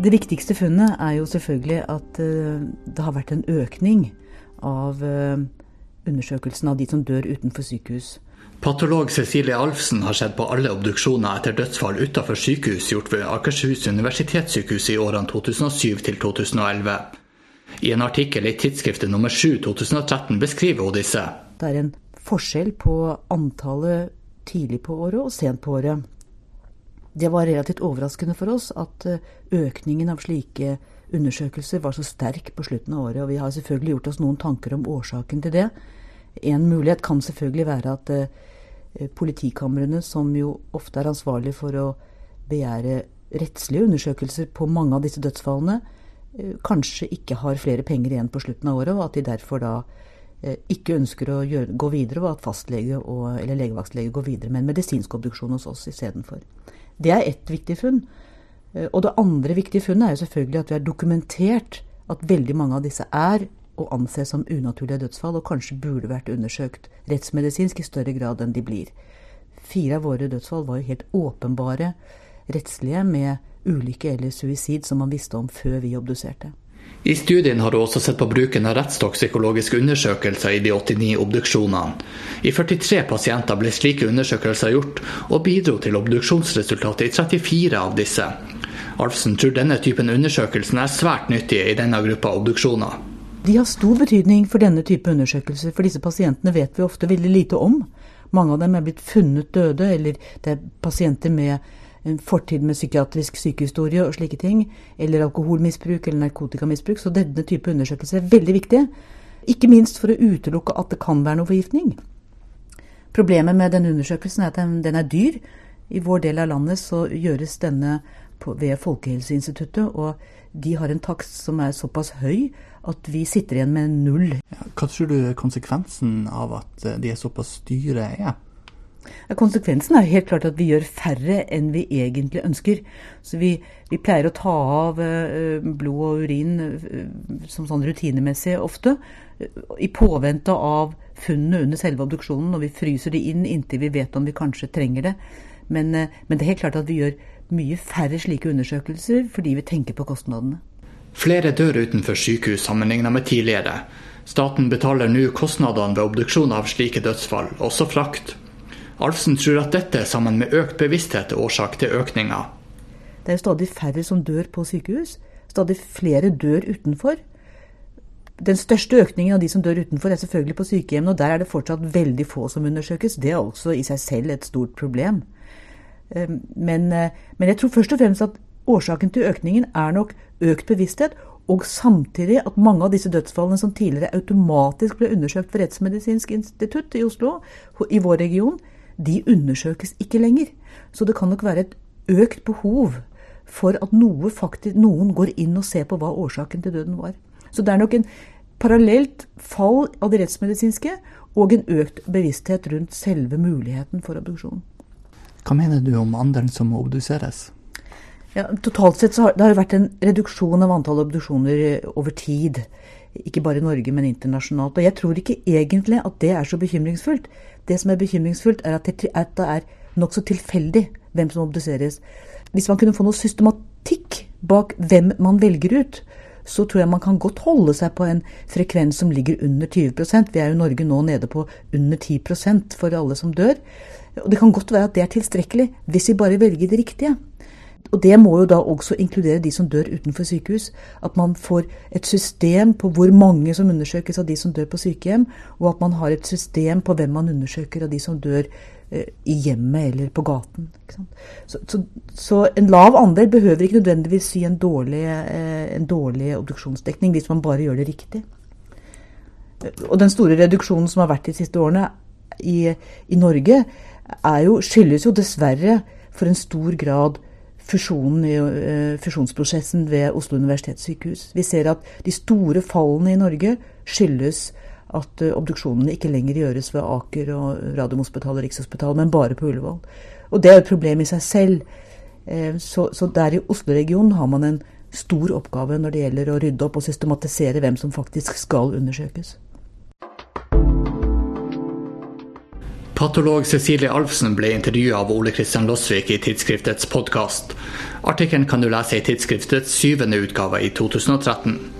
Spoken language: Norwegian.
Det viktigste funnet er jo selvfølgelig at eh, det har vært en økning av eh, undersøkelsen av de som dør utenfor sykehus. Patolog Cecilie Alfsen har sett på alle obduksjoner etter dødsfall utenfor sykehus gjort ved Akershus universitetssykehus i årene 2007 til 2011. I en artikkel i tidsskriftet nummer 7 2013 beskriver hun disse. Det er en forskjell på antallet tidlig på året og sent på året. Det var relativt overraskende for oss at eh, økningen av slike undersøkelser var så sterk på slutten av året. Og vi har selvfølgelig gjort oss noen tanker om årsaken til det. En mulighet kan selvfølgelig være at eh, politikamrene, som jo ofte er ansvarlig for å begjære rettslige undersøkelser på mange av disse dødsfallene, eh, kanskje ikke har flere penger igjen på slutten av året, og at de derfor da ikke ønsker å gjøre, gå videre, og at fastlege og, eller legevaktslege går videre med en medisinsk obduksjon hos oss istedenfor. Det er ett viktig funn. Og det andre viktige funnet er jo selvfølgelig at vi har dokumentert at veldig mange av disse er å anse som unaturlige dødsfall, og kanskje burde vært undersøkt rettsmedisinsk i større grad enn de blir. Fire av våre dødsfall var jo helt åpenbare rettslige med ulykke eller suicid som man visste om før vi obduserte. I studien har hun også sett på bruken av rettstoksikologiske undersøkelser i de 89 obduksjonene. I 43 pasienter ble slike undersøkelser gjort, og bidro til obduksjonsresultatet i 34 av disse. Alfsen tror denne typen undersøkelser er svært nyttige i denne gruppa obduksjoner. De har stor betydning for denne type undersøkelser, for disse pasientene vet vi ofte veldig lite om. Mange av dem er blitt funnet døde, eller det er pasienter med fortid med psykiatrisk sykehistorie og slike ting, eller alkoholmisbruk eller narkotikamisbruk. Så denne type undersøkelser er veldig viktige. Ikke minst for å utelukke at det kan være noe forgiftning. Problemet med denne undersøkelsen er at den er dyr. I vår del av landet så gjøres denne ved Folkehelseinstituttet, og de har en takst som er såpass høy at vi sitter igjen med null. Ja, hva tror du konsekvensen av at eh, de er såpass dyre er? Konsekvensen er helt klart at vi gjør færre enn vi egentlig ønsker. Så vi, vi pleier å ta av uh, blod og urin uh, som sånn rutinemessig ofte, i påvente av funnene under selve obduksjonen, og vi fryser de inn inntil vi vet om vi kanskje trenger det. Men, men det er helt klart at vi gjør mye færre slike undersøkelser fordi vi tenker på kostnadene. Flere dør utenfor sykehus sammenlignet med tidligere. Staten betaler nå kostnadene ved obduksjon av slike dødsfall, også frakt. Alfsen tror at dette, sammen med økt bevissthet, er årsak til økninga. Det er stadig færre som dør på sykehus. Stadig flere dør utenfor. Den største økningen av de som dør utenfor, er selvfølgelig på sykehjem, og der er det fortsatt veldig få som undersøkes. Det er også i seg selv et stort problem. Ehm, men, eh, men jeg tror først og fremst at Årsaken til økningen er nok økt bevissthet, og samtidig at mange av disse dødsfallene som tidligere automatisk ble undersøkt ved Rettsmedisinsk institutt i Oslo, i vår region, de undersøkes ikke lenger. Så det kan nok være et økt behov for at noe faktisk, noen går inn og ser på hva årsaken til døden var. Så det er nok en parallelt fall av det rettsmedisinske og en økt bevissthet rundt selve muligheten for obduksjon. Hva mener du om andelen som må obduseres? Ja, totalt sett så har det har vært en reduksjon av antall obduksjoner over tid. Ikke bare i Norge, men internasjonalt. Og jeg tror ikke egentlig at det er så bekymringsfullt. Det som er bekymringsfullt, er at det, er nokså tilfeldig hvem som obduseres. Hvis man kunne få noe systematikk bak hvem man velger ut, så tror jeg man kan godt holde seg på en frekvens som ligger under 20% Vi er jo i Norge nå nede på under 10% for alle som dør. Og det kan godt være at det er tilstrekkelig, hvis vi bare velger det riktige. Og det må jo da også inkludere de som dør utenfor sykehus. At man får et system på hvor mange som undersøkes av de som dør på sykehjem, og at man har et system på hvem man undersøker av de som dør eh, i hjemmet eller på gaten. Så, så, så, en lav andel behøver ikke nødvendigvis si en dårlig, eh, en dårlig obduksjonsdekning, hvis man bare gjør det riktig. Og den store reduksjonen som har vært de siste årene i, i Norge, jo, skyldes jo dessverre for en stor grad fusjonen uh, fusjonsprosessen ved Oslo universitetssykehus. Vi ser at de store fallene i Norge skyldes at uh, obduksjonene ikke lenger gjøres ved Aker og Radiumhospitalet og Rikshospitalet, men bare på Ullevål. Og det er et problem i seg selv. Uh, så, så, der i Oslo-regionen har man en stor oppgave når det gjelder å rydde opp og systematisere hvem som faktisk skal undersøkes. Patolog Cecilie Alfsen ble intervjua av Ole Kristian Losvik i tidsskriftets podkast. Artikkelen kan du lese i tidsskriftets syvende utgave i 2013.